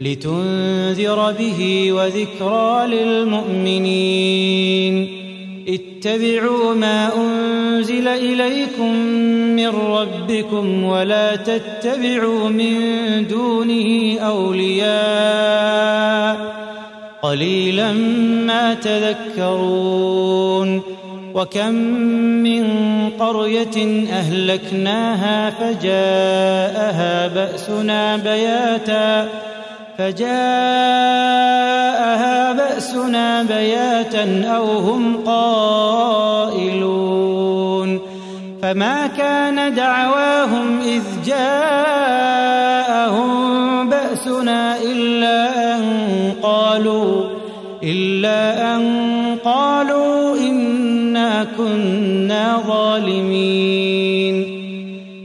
لتنذر به وذكرى للمؤمنين. اتبعوا ما أنزل إليكم من ربكم ولا تتبعوا من دونه أولياء. قليلا ما تذكرون. وكم من قرية أهلكناها فجاءها بأسنا بياتا فجاءها بأسنا بياتا أو هم قائلون فما كان دعواهم إذ جاءهم بأسنا إلا أن قالوا إلا أن قالوا إنا كنا ظالمين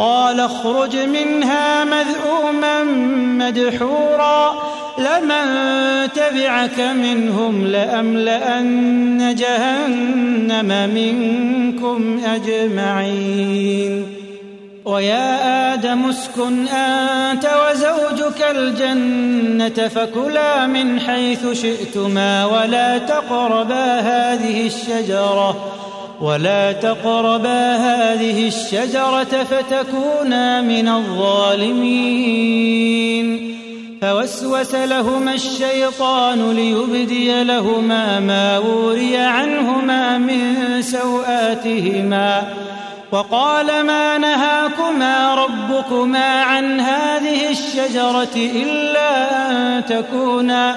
قال اخرج منها مذءوما مدحورا لمن تبعك منهم لأملأن جهنم منكم أجمعين. ويا آدم اسكن أنت وزوجك الجنة فكلا من حيث شئتما ولا تقربا هذه الشجرة. ولا تقربا هذه الشجرة فتكونا من الظالمين. فوسوس لهما الشيطان ليبدي لهما ما وري عنهما من سوآتهما. وقال ما نهاكما ربكما عن هذه الشجرة إلا أن تكونا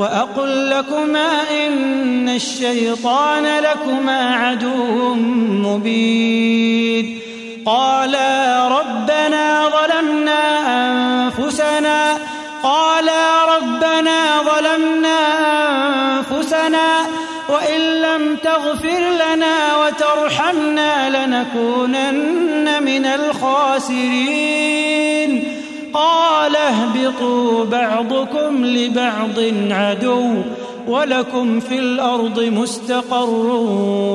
وأقل لكما إن الشيطان لكما عدو مبين. قالا ربنا ظلمنا أنفسنا قالا ربنا ظلمنا أنفسنا وإن لم تغفر لنا وترحمنا لنكونن من الخاسرين. قال اهبطوا بعضكم لبعض عدو ولكم في الأرض مستقر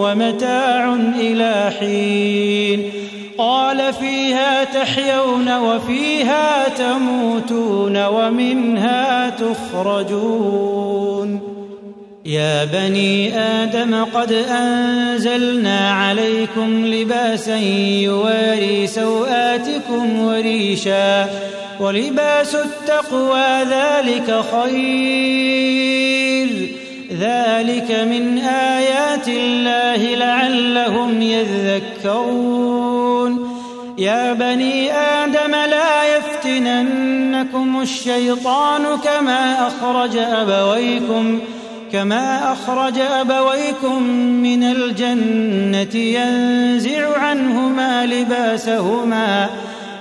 ومتاع إلى حين. قال فيها تحيون وفيها تموتون ومنها تخرجون. يا بني آدم قد أنزلنا عليكم لباسا يواري سوآتكم وريشا ولباس التقوى ذلك خير. ذلك من آيات الله لعلهم يذكرون. يا بني آدم لا يفتننكم الشيطان كما أخرج أبويكم كما أخرج أبويكم من الجنة ينزع عنهما لباسهما.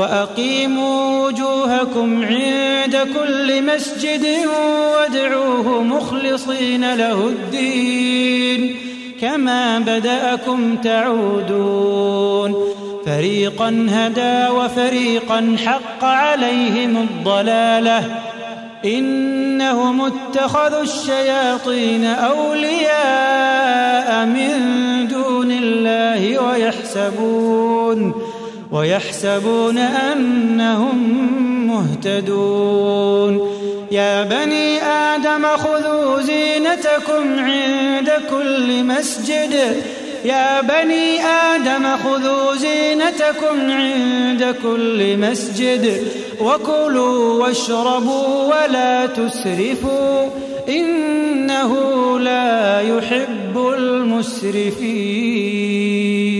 وأقيموا وجوهكم عند كل مسجد وادعوه مخلصين له الدين. كما بدأكم تعودون. فريقا هدى وفريقا حق عليهم الضلالة. إنهم اتخذوا الشياطين أولياء من دون الله ويحسبون. ويحسبون أنهم مهتدون. يا بني آدم خذوا زينتكم عند كل مسجد. يا بني آدم خذوا زينتكم عند كل مسجد. وكلوا واشربوا ولا تسرفوا. إنه لا يحب المسرفين.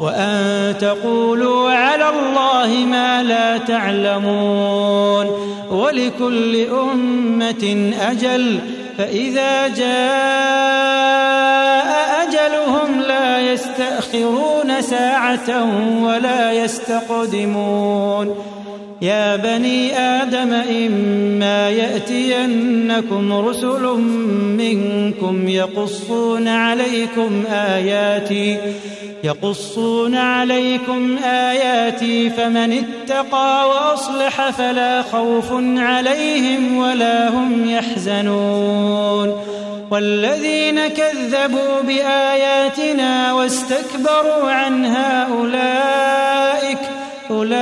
وأن تقولوا على الله ما لا تعلمون ولكل أمة أجل فإذا جاء أجلهم لا يستأخرون ساعة ولا يستقدمون يا بني آدم إما يأتينكم رسل منكم يقصون عليكم آياتي يقصون عليكم آياتي فمن اتقى وأصلح فلا خوف عليهم ولا هم يحزنون والذين كذبوا بآياتنا واستكبروا عنها أولئك أولئك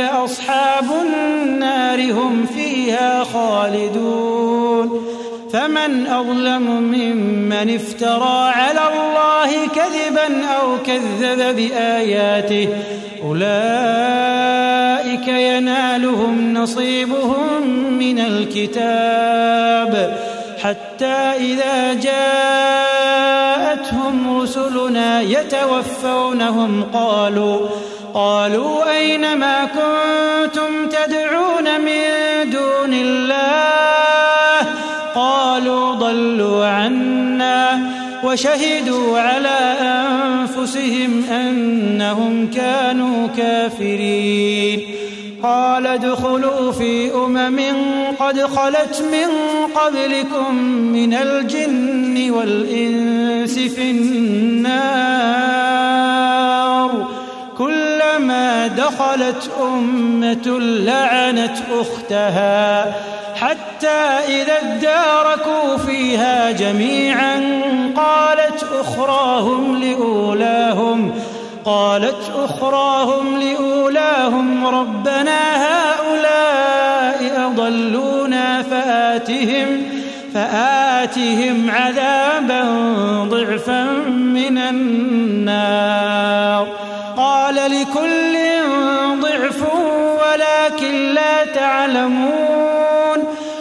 أصحاب النار هم فيها خالدون فمن أظلم ممن افترى على الله كذبا أو كذب بآياته أولئك ينالهم نصيبهم من الكتاب. حتى إذا جاءتهم رسلنا يتوفونهم قالوا قالوا أين ما كنتم وشهدوا على أنفسهم أنهم كانوا كافرين. قال ادخلوا في أمم قد خلت من قبلكم من الجن والإنس في النار. كلما دخلت أمة لعنت أختها. حتى إذا اداركوا فيها جميعا قالت أخراهم لأولاهم قالت أخراهم لأولاهم ربنا هؤلاء أضلونا فآتهم فآتهم عذابا ضعفا من النار. قال لكل ضعف ولكن لا تعلمون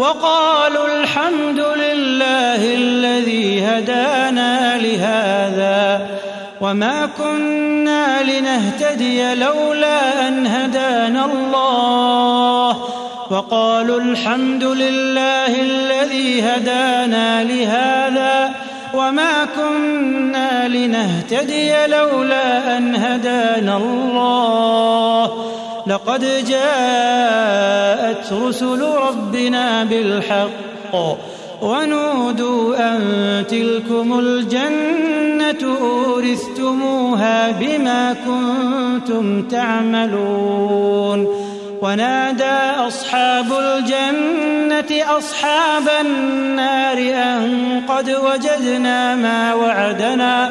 وقالوا الحمد لله الذي هدانا لهذا وما كنا لنهتدي لولا أن هدانا الله وقالوا الحمد لله الذي هدانا لهذا وما كنا لنهتدي لولا أن هدانا الله لقد جاءت رسل ربنا بالحق ونودوا أن تلكم الجنة أورثتموها بما كنتم تعملون ونادى أصحاب الجنة أصحاب النار أن قد وجدنا ما وعدنا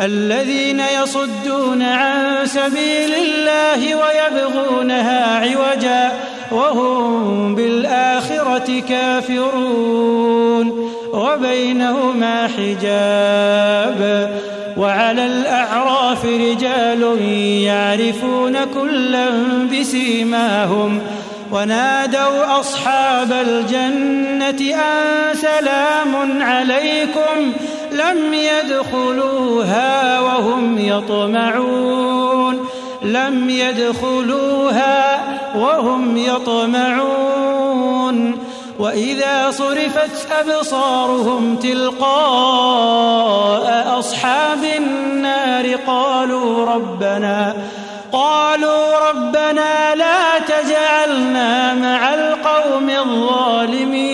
الذين يصدون عن سبيل الله ويبغونها عوجا وهم بالآخرة كافرون وبينهما حجاب وعلى الأعراف رجال يعرفون كلا بسيماهم ونادوا أصحاب الجنة أن سلام عليكم لم يدخلوها وهم يطمعون. لم يدخلوها وهم يطمعون. وإذا صرفت أبصارهم تلقاء أصحاب النار قالوا ربنا قالوا ربنا لا تجعلنا مع القوم الظالمين.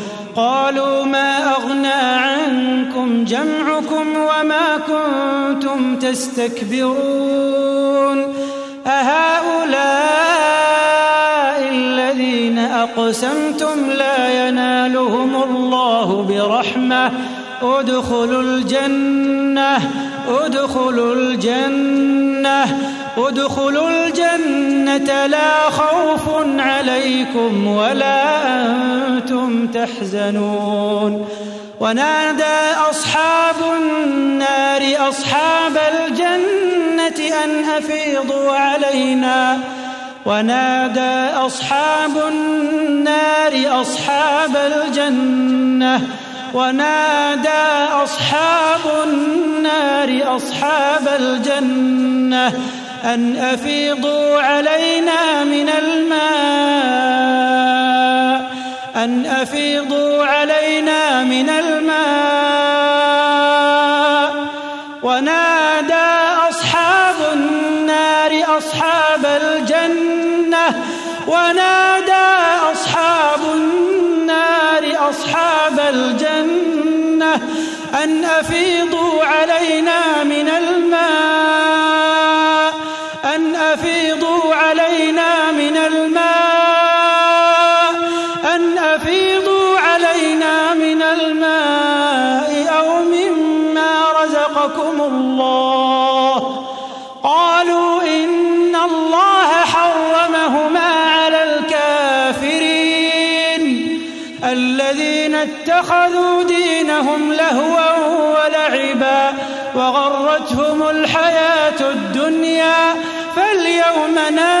قالوا ما أغنى عنكم جمعكم وما كنتم تستكبرون أهؤلاء الذين أقسمتم لا ينالهم الله برحمة ادخلوا الجنة ادخلوا الجنة. ادخلوا الجنة لا خوف عليكم ولا أنتم تحزنون. ونادى أصحاب النار أصحاب الجنة أن أفيضوا علينا. ونادى أصحاب النار أصحاب الجنة. ونادى أصحاب النار أصحاب الجنة. أن أفيضوا علينا من الماء. أن أفيضوا علينا من الماء. ونادى أصحاب النار أصحاب الجنة. ونادى الحياة الدنيا فاليوم ننساهم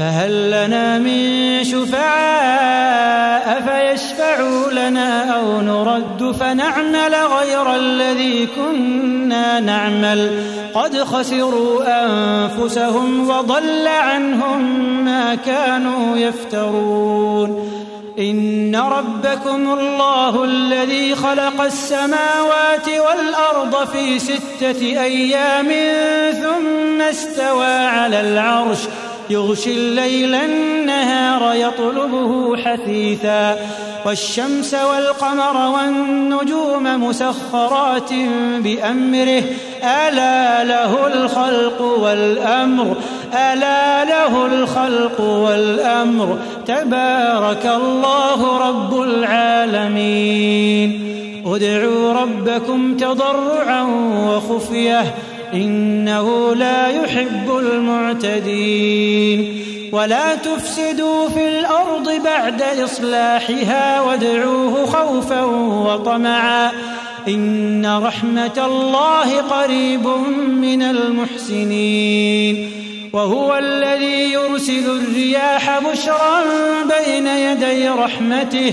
فهل لنا من شفعاء فيشفعوا لنا أو نرد فنعمل غير الذي كنا نعمل؟ قد خسروا أنفسهم وضل عنهم ما كانوا يفترون. إن ربكم الله الذي خلق السماوات والأرض في ستة أيام ثم استوى على العرش. يغشي الليل النهار يطلبه حثيثا والشمس والقمر والنجوم مسخرات بأمره ألا له الخلق والأمر ألا له الخلق والأمر تبارك الله رب العالمين ادعوا ربكم تضرعا وخفية إنه لا يحب المعتدين. ولا تفسدوا في الأرض بعد إصلاحها وادعوه خوفا وطمعا. إن رحمة الله قريب من المحسنين. وهو الذي يرسل الرياح بشرا بين يدي رحمته.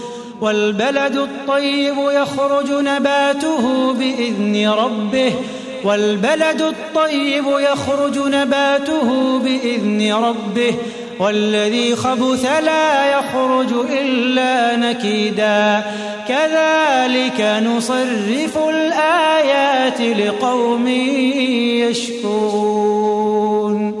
والبلد الطيب يخرج نباته بإذن ربه. والبلد الطيب يخرج نباته بإذن ربه. والذي خبث لا يخرج إلا نكيدا. كذلك نصرف الآيات لقوم يشكون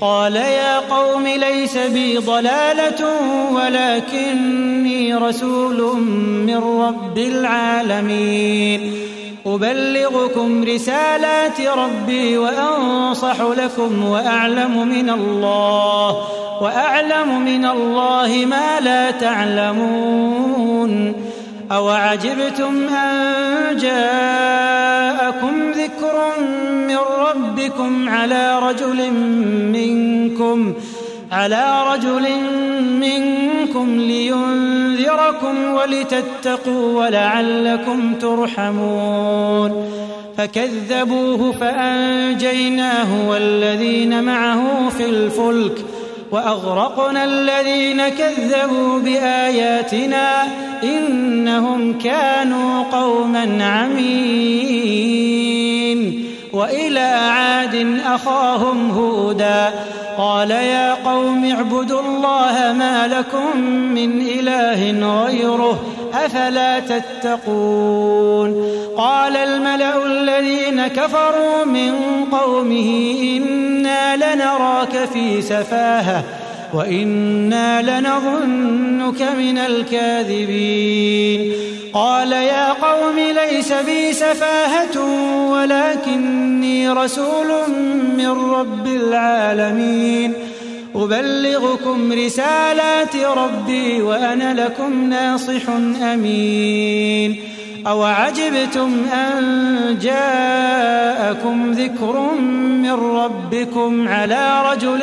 قال يا قوم ليس بي ضلالة ولكني رسول من رب العالمين. أبلغكم رسالات ربي وأنصح لكم وأعلم من الله وأعلم من الله ما لا تعلمون. أوعجبتم أن جاءكم ربكم على رجل منكم على رجل منكم لينذركم ولتتقوا ولعلكم ترحمون. فكذبوه فأنجيناه والذين معه في الفلك وأغرقنا الذين كذبوا بآياتنا إنهم كانوا قوما عمين. وإلى عاد أخاهم هودا. قال يا قوم اعبدوا الله ما لكم من إله غيره أفلا تتقون؟ قال الملأ الذين كفروا من قومه إنا لنراك في سفاهة. وإنا لنظنك من الكاذبين قال يا قوم ليس بي سفاهة ولكني رسول من رب العالمين أبلغكم رسالات ربي وأنا لكم ناصح أمين أوعجبتم أن جاءكم ذكر من ربكم على رجل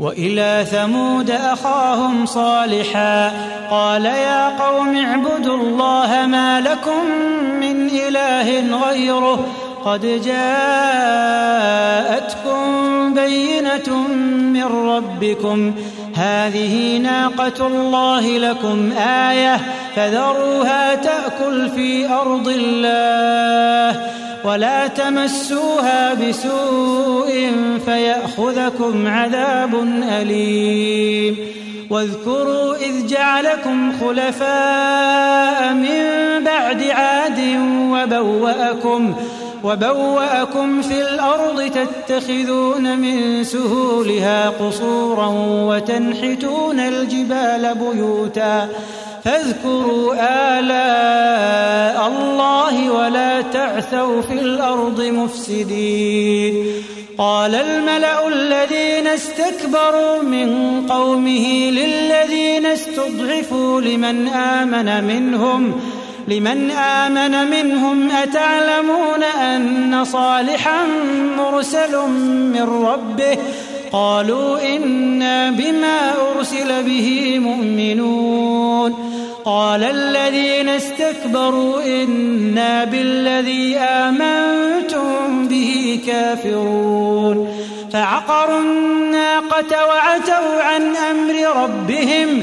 وإلى ثمود أخاهم صالحا. قال يا قوم اعبدوا الله ما لكم من إله غيره. قد جاءتكم بينة من ربكم. هذه ناقة الله لكم آية فذروها تأكل في أرض الله ولا تمسوها بسوء فيأخذكم عذاب أليم واذكروا إذ جعلكم خلفاء من بعد عاد وبوأكم وبوأكم في الأرض تتخذون من سهولها قصورا وتنحتون الجبال بيوتا فاذكروا آلاء الله ولا تعثوا في الأرض مفسدين. قال الملأ الذين استكبروا من قومه للذين استضعفوا لمن آمن منهم لمن آمن منهم أتعلمون أن صالحا مرسل من ربه؟ قالوا إنا بما أرسل به مؤمنون. قال الذين استكبروا إنا بالذي آمنتم به كافرون. فعقروا الناقة وعتوا عن أمر ربهم.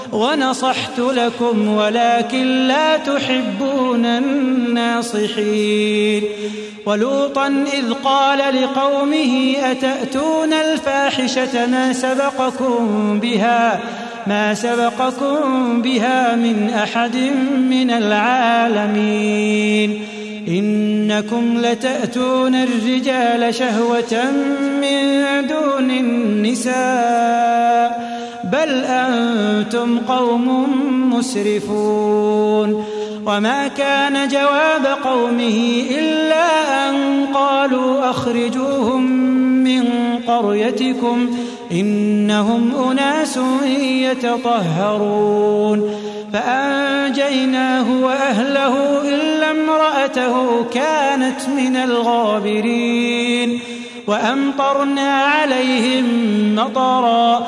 ونصحت لكم ولكن لا تحبون الناصحين. ولوطا إذ قال لقومه أتأتون الفاحشة ما سبقكم بها؟ ما سبقكم بها من أحد من العالمين. إنكم لتأتون الرجال شهوة من دون النساء. بل أنتم قوم مسرفون وما كان جواب قومه إلا أن قالوا أخرجوهم من قريتكم إنهم أناس يتطهرون فأنجيناه وأهله إلا امرأته كانت من الغابرين وأمطرنا عليهم مطرا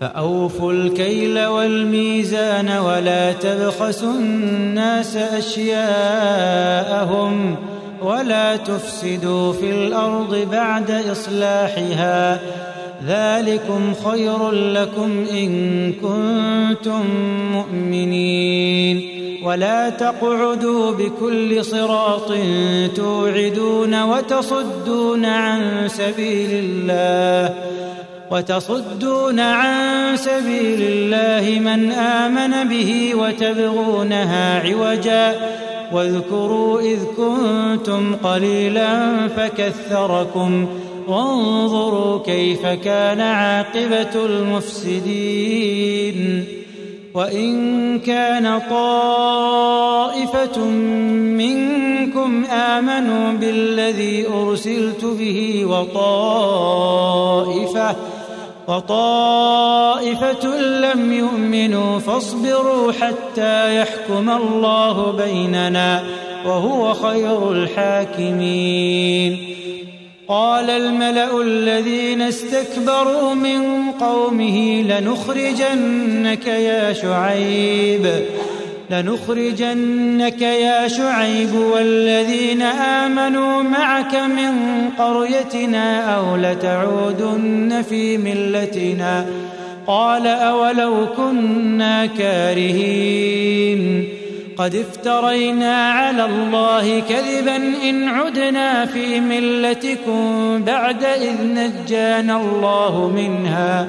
فأوفوا الكيل والميزان ولا تبخسوا الناس أشياءهم ولا تفسدوا في الأرض بعد إصلاحها ذلكم خير لكم إن كنتم مؤمنين ولا تقعدوا بكل صراط توعدون وتصدون عن سبيل الله وتصدون عن سبيل الله من آمن به وتبغونها عوجا واذكروا إذ كنتم قليلا فكثركم وانظروا كيف كان عاقبة المفسدين وإن كان طائفة منكم آمنوا بالذي أرسلت به وطائفة وطائفة لم يؤمنوا فاصبروا حتى يحكم الله بيننا وهو خير الحاكمين. قال الملأ الذين استكبروا من قومه لنخرجنك يا شعيب. لنخرجنك يا شعيب والذين آمنوا معك من قريتنا أو لتعودن في ملتنا قال أولو كنا كارهين قد افترينا على الله كذبا إن عدنا في ملتكم بعد إذ نجانا الله منها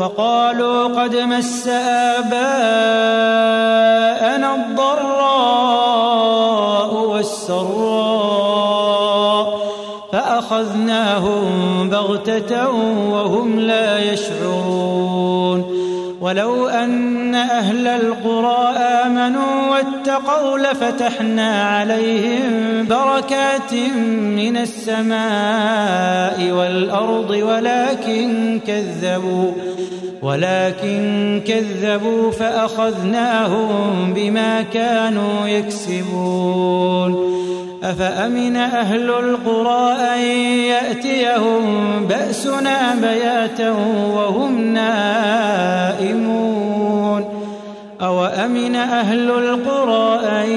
وقالوا قد مس آباءنا الضراء والسراء فأخذناهم بغتة وهم لا يشعرون ولو أن أهل القرى آمنوا واتقوا لفتحنا عليهم بركات من السماء والأرض ولكن كذبوا ولكن كذبوا فأخذناهم بما كانوا يكسبون. أفأمن أهل القرى أن يأتيهم بأسنا بياتا وهم نائمون؟ أوأمن أهل القرى أن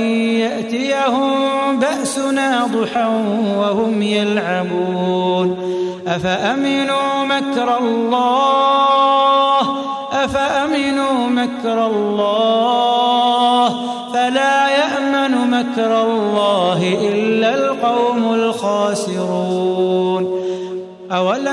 يأتيهم بأسنا ضحى وهم يلعبون؟ أفأمنوا مكر الله؟ أفأمنوا مكر الله؟ فلا يأمن مكر الله إلا القوم الخاسرون. أولم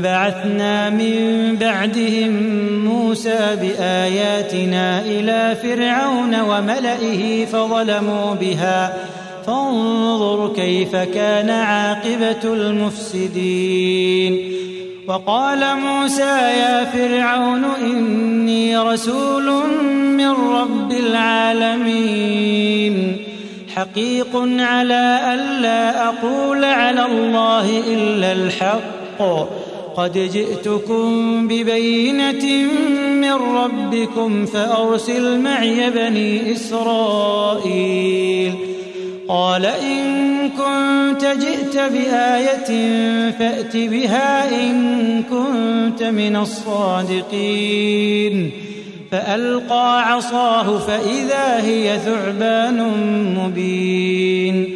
بعثنا من بعدهم موسى بآياتنا إلى فرعون وملئه فظلموا بها. فانظر كيف كان عاقبة المفسدين. وقال موسى يا فرعون إني رسول من رب العالمين. حقيق على ألا أقول على الله إلا الحق. قد جئتكم ببينة من ربكم فأرسل معي بني إسرائيل. قال إن كنت جئت بآية فأت بها إن كنت من الصادقين. فألقى عصاه فإذا هي ثعبان مبين.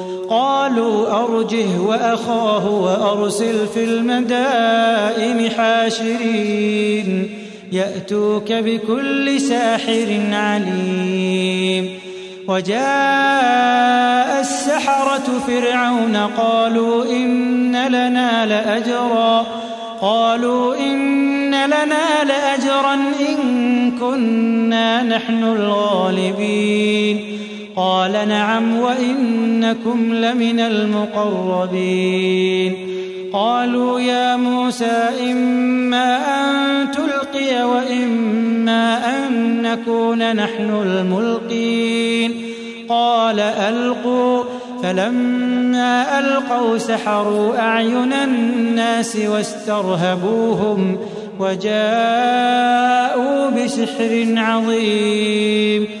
قالوا أرجه وأخاه وأرسل في المدائن حاشرين. يأتوك بكل ساحر عليم. وجاء السحرة فرعون قالوا إن لنا لأجرا. قالوا إن لنا لأجرا إن كنا نحن الغالبين. قال نعم وإنكم لمن المقربين. قالوا يا موسى إما أن تلقي وإما أن نكون نحن الملقين. قال ألقوا. فلما ألقوا سحروا أعين الناس واسترهبوهم وجاءوا بسحر عظيم.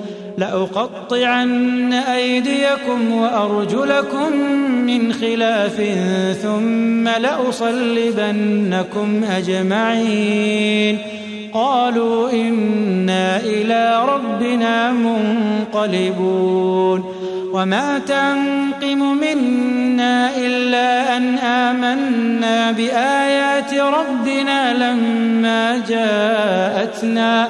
لأقطعن أيديكم وأرجلكم من خلاف ثم لأصلبنكم أجمعين. قالوا إنا إلى ربنا منقلبون. وما تنقم منا إلا أن آمنا بآيات ربنا لما جاءتنا.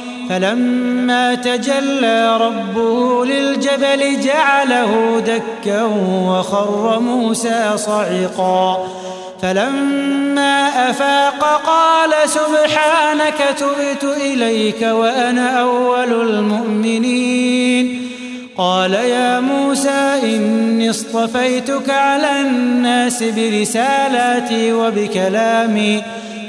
فلما تجلى ربه للجبل جعله دكا وخر موسى صعقا. فلما أفاق قال سبحانك تبت إليك وأنا أول المؤمنين. قال يا موسى إني اصطفيتك على الناس برسالاتي وبكلامي.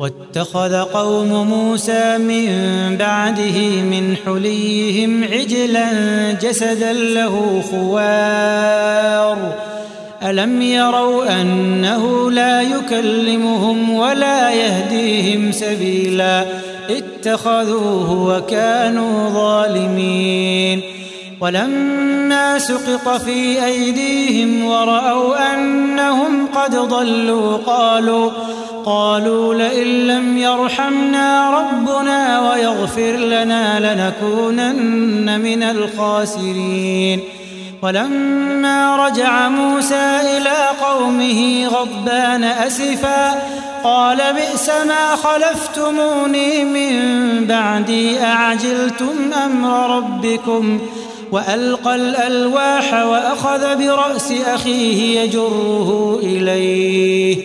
واتخذ قوم موسى من بعده من حليهم عجلا جسدا له خوار. ألم يروا أنه لا يكلمهم ولا يهديهم سبيلا؟ اتخذوه وكانوا ظالمين. ولما سقط في أيديهم ورأوا أنهم قد ضلوا قالوا قالوا لئن لم يرحمنا ربنا ويغفر لنا لنكونن من الخاسرين. ولما رجع موسى إلى قومه غضبان أسفا قال بئس ما خلفتموني من بعدي أعجلتم أمر ربكم؟ وألقى الألواح وأخذ برأس أخيه يجره إليه.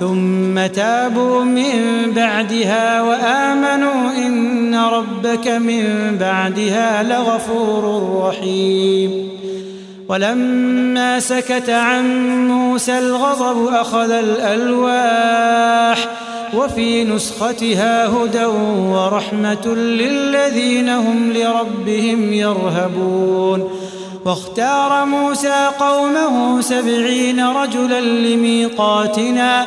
ثم تابوا من بعدها وآمنوا إن ربك من بعدها لغفور رحيم. ولما سكت عن موسى الغضب أخذ الألواح وفي نسختها هدى ورحمة للذين هم لربهم يرهبون. واختار موسى قومه سبعين رجلا لميقاتنا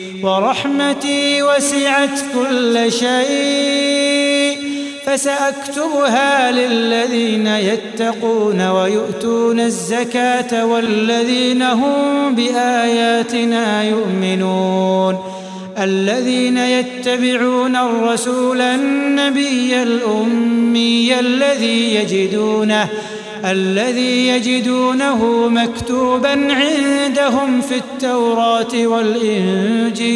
ورحمتي وسعت كل شيء فسأكتبها للذين يتقون ويؤتون الزكاة والذين هم بآياتنا يؤمنون. الذين يتبعون الرسول النبي الأمي الذي يجدونه الذي يجدونه مكتوبا عندهم في التوراة والإنجيل.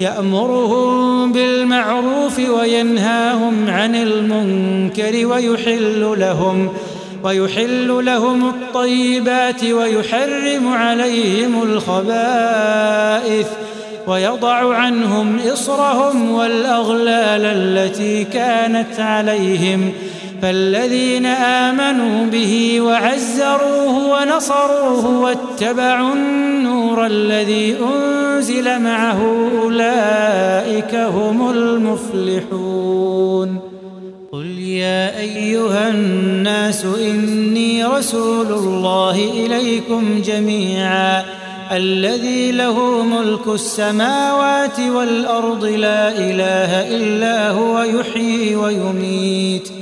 يأمرهم بالمعروف وينهاهم عن المنكر ويحل لهم ويحل لهم الطيبات ويحرم عليهم الخبائث ويضع عنهم إصرهم والأغلال التي كانت عليهم ۖ. فالذين آمنوا به وعزروه ونصروه واتبعوا النور الذي أنزل معه أولئك هم المفلحون. قل يا أيها الناس إني رسول الله إليكم جميعا الذي له ملك السماوات والأرض لا إله إلا هو يحيي ويميت.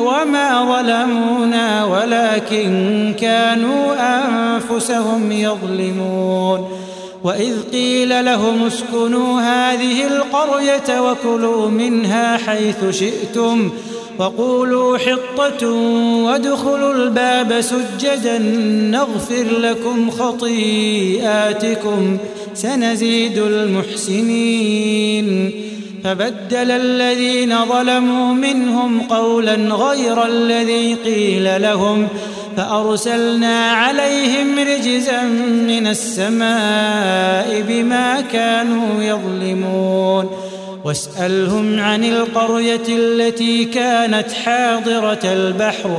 وما ظلمونا ولكن كانوا أنفسهم يظلمون. وإذ قيل لهم اسكنوا هذه القرية وكلوا منها حيث شئتم وقولوا حطة وادخلوا الباب سجدا نغفر لكم خطيئاتكم سنزيد المحسنين. فبدل الذين ظلموا منهم قولا غير الذي قيل لهم فأرسلنا عليهم رجزا من السماء بما كانوا يظلمون. واسألهم عن القرية التي كانت حاضرة البحر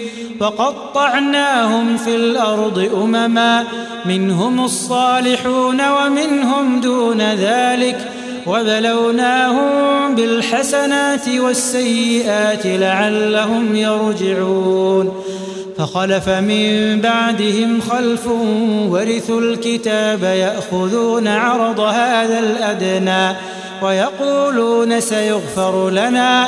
وقطعناهم في الأرض أمما منهم الصالحون ومنهم دون ذلك وبلوناهم بالحسنات والسيئات لعلهم يرجعون. فخلف من بعدهم خلف ورثوا الكتاب يأخذون عرض هذا الأدنى ويقولون سيغفر لنا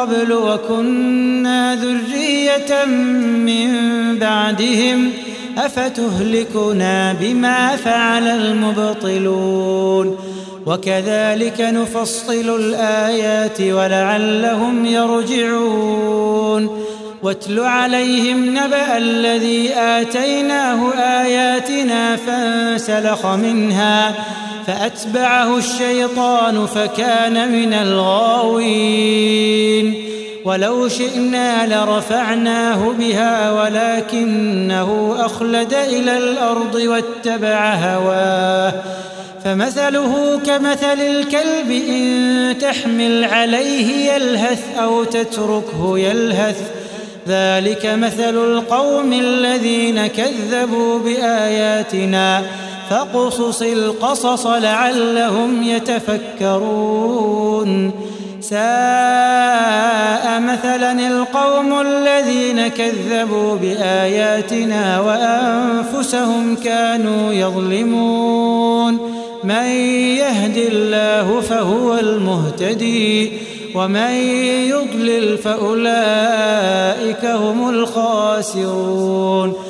قبل وكنا ذرية من بعدهم أفتهلكنا بما فعل المبطلون وكذلك نفصل الآيات ولعلهم يرجعون واتل عليهم نبأ الذي آتيناه آياتنا فانسلخ منها فأتبعه الشيطان فكان من الغاوين. ولو شئنا لرفعناه بها ولكنه أخلد إلى الأرض واتبع هواه. فمثله كمثل الكلب إن تحمل عليه يلهث أو تتركه يلهث. ذلك مثل القوم الذين كذبوا بآياتنا. فاقصص القصص لعلهم يتفكرون. ساء مثلا القوم الذين كذبوا بآياتنا وأنفسهم كانوا يظلمون. من يهد الله فهو المهتدي ومن يضلل فأولئك هم الخاسرون.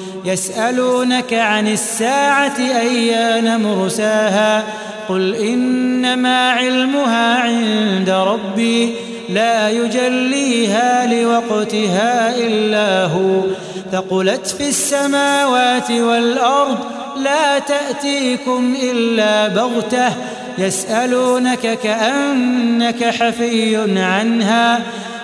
يسألونك عن الساعة أيان مرساها؟ قل إنما علمها عند ربي لا يجليها لوقتها إلا هو. ثقلت في السماوات والأرض لا تأتيكم إلا بغتة. يسألونك كأنك حفي عنها.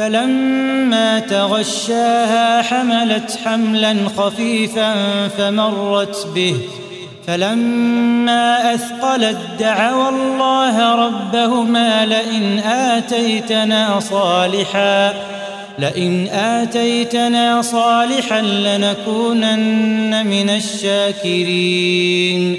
فلما تغشاها حملت حملا خفيفا فمرت به. فلما أثقلت دعوا الله ربهما لئن آتيتنا صالحا لئن آتيتنا صالحا لنكونن من الشاكرين.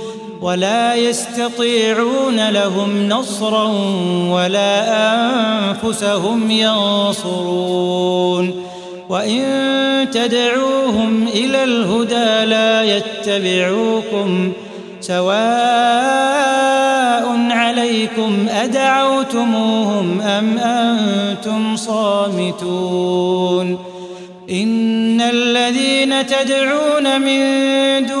ولا يستطيعون لهم نصرا ولا أنفسهم ينصرون. وإن تدعوهم إلى الهدى لا يتبعوكم سواء عليكم أدعوتموهم أم أنتم صامتون. إن الذين تدعون من دون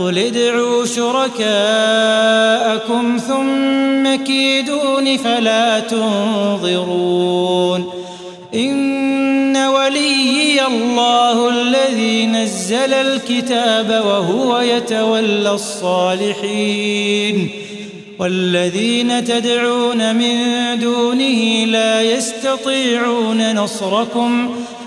قل ادعوا شركاءكم ثم كيدون فلا تنظرون. إن وليي الله الذي نزل الكتاب وهو يتولى الصالحين. والذين تدعون من دونه لا يستطيعون نصركم.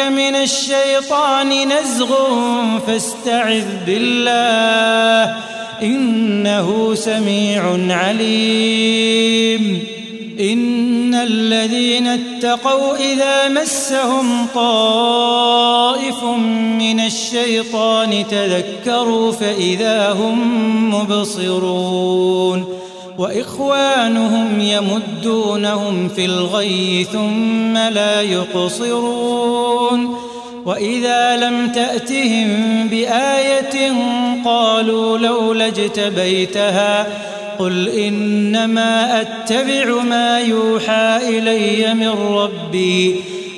من الشيطان نزغ فاستعذ بالله إنه سميع عليم. إن الذين اتقوا إذا مسهم طائف من الشيطان تذكروا فإذا هم مبصرون. وإخوانهم يمدونهم في الغي ثم لا يقصرون. وإذا لم تأتهم بآية قالوا لولا اجتبيتها قل إنما أتبع ما يوحى إلي من ربي.